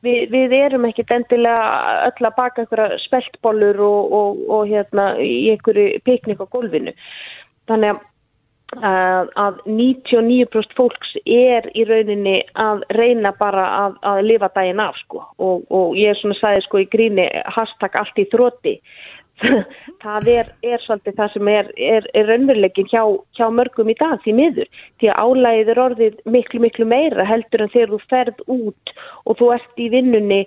Við, við erum ekkit endilega öll að baka einhverja speltbólur og, og, og hérna í einhverju piknik á gólfinu. Þannig að, að 99% fólks er í rauninni að reyna bara að, að lifa daginn af sko og, og ég er svona að sagði sko í gríni hashtag allt í þrótti það er, er svolítið það sem er, er, er raunveruleikin hjá, hjá mörgum í dag því miður, því að álægið er orðið miklu miklu meira heldur en þegar þú ferð út og þú ert í vinnunni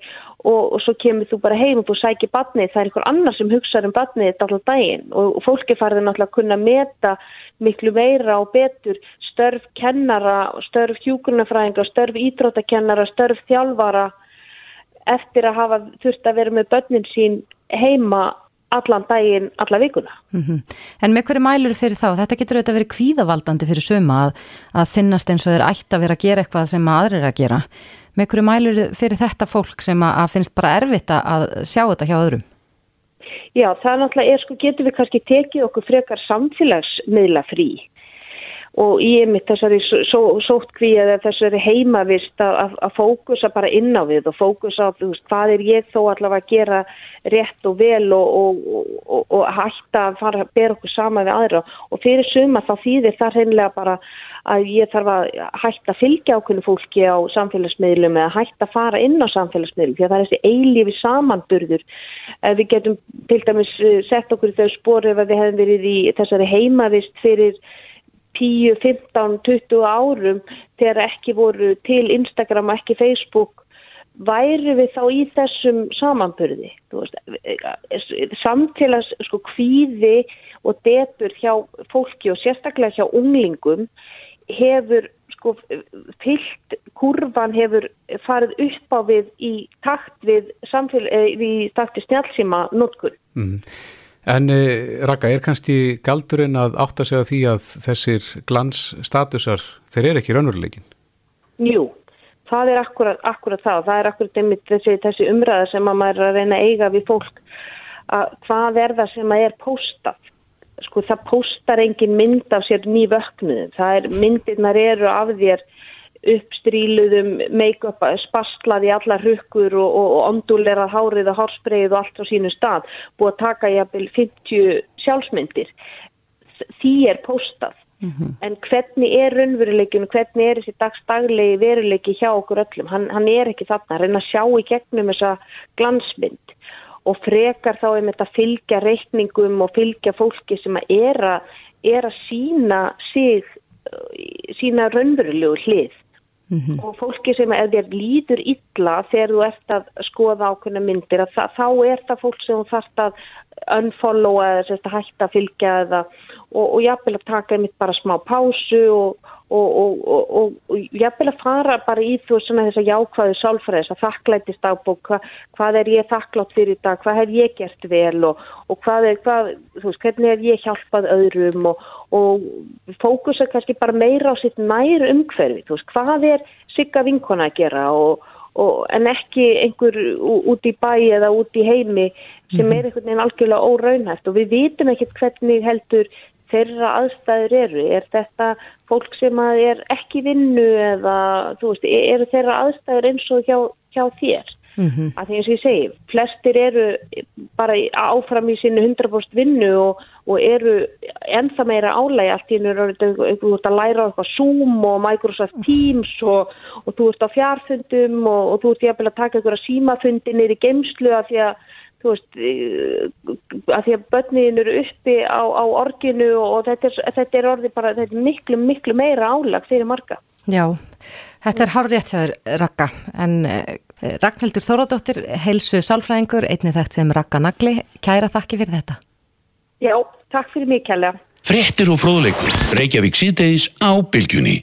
og, og svo kemur þú bara heim og þú sækir batnið, það er einhver annar sem hugsaður um batnið þetta alltaf daginn og, og fólki farið náttúrulega að kunna meta miklu meira og betur störf kennara, störf hjúgrunafræðinga, störf ídróttakennara, störf þjálfara eftir að hafa þurft að vera með börnin sín heima allan daginn, alla vikuna. Mm -hmm. En með hverju mælur fyrir þá? Þetta getur auðvitað verið kvíðavaldandi fyrir suma að, að finnast eins og þeir ætti að vera að gera eitthvað sem aðrir er að gera. Með hverju mælur fyrir þetta fólk sem að, að finnst bara erfitt að sjá þetta hjá öðrum? Já, það náttúrulega er sko, getur við kannski tekið okkur frekar samfélagsmiðla frí og ég mitt þessari sótkví eða þessari heimavist að, að fókusa bara inn á við og fókusa á veist, hvað er ég þó allavega að gera rétt og vel og, og, og, og hætta að fara að bera okkur sama við aðra. Og fyrir suma þá þýðir það hreinlega bara að ég þarf að hætta að fylgja ákveðinu fólki á samfélagsmiðlum eða hætta að fara inn á samfélagsmiðlum því að það er þessi eilífi samanburður. Við getum til dæmis eh, sett okkur í þau spóru ef við hefum verið í þessari heimavist fyrir 10, 15, 20 árum þegar ekki voru til Instagram og ekki Facebook væri við þá í þessum samanbyrði samfélags sko kvíði og detur hjá fólki og sérstaklega hjá unglingum hefur sko fyllt kurvan hefur farið upp á við í takt við eh, við snjálfsíma notkunn mm. En eh, Raka, er kannski galdurinn að átta sig á því að þessir glansstatusar, þeir eru ekki raunveruleikin? Jú, það er akkurat, akkurat það. Það er akkurat einmitt þessi, þessi umræða sem að maður er að reyna að eiga við fólk. Að hvað er það sem að er póstað? Sko það póstar engin mynd af sér ný vöknuð. Það er myndirnar eru af þér uppstríluðum make-up spastlað í alla rukkur og, og, og ondulerað hárið og hárspreið og allt á sínu stað. Búið að taka jafnvel 50 sjálfsmyndir. Því er postað mm -hmm. en hvernig er raunveruleikin hvernig er þessi dagstaglegi veruleiki hjá okkur öllum, hann, hann er ekki þarna. Reyna að sjá í gegnum þessa glansmynd og frekar þá um þetta fylgja reikningum og fylgja fólki sem að er að, er að sína sig sína raunverulegu hlið Mm -hmm. og fólki sem ef þér lítur illa þegar þú ert að skoða ákveðna myndir að þá er það fólk sem þú þarfst að unfollowa eða sérst hætta að fylgja eða og, og jafnvel að taka einmitt bara smá pásu og, og, og jafnvel að fara bara í þú svona þess að jákvæðu sálfræðis að þakklætist ábúk hva, hvað er ég þakklátt fyrir þetta, hvað hef ég gert vel og hvað er, hvað, þú veist, hvernig hef ég hjálpað öðrum og fókusa kannski bara meira á sitt nær umhverfi, þú veist, hvað er sigga vinkona að gera og Og, en ekki einhver út í bæ eða út í heimi sem mhm. er einhvern veginn algjörlega óraunhæft og við vitum ekkert hvernig heldur þeirra aðstæður eru. Er þetta fólk sem er ekki vinnu eða veist, eru þeirra aðstæður eins og hjá, hjá þér? Mm -hmm. Að því eins og ég segi, flestir eru bara áfram í sínu 100% vinnu og, og eru ennþa meira álægi allt í nú þú ert að læra eitthvað Zoom og Microsoft Teams og, og þú ert á fjárfundum og, og þú ert jæfnilega að taka einhverja símafundinir í geimslu að því að þú veist að því að börnin eru uppi á, á orginu og þetta er, þetta er orði bara þetta er miklu miklu meira álag fyrir marga. Já, þetta er hárréttjaður Raka en eh, Ragnhildur Þóradóttir, heilsu sálfræðingur, einnig þekkt sem Raka Nagli, kæra þakki fyrir þetta. Já, takk fyrir kælega. Frettir og fróðleikur, Reykjavík síðdeis á Bilgjunni.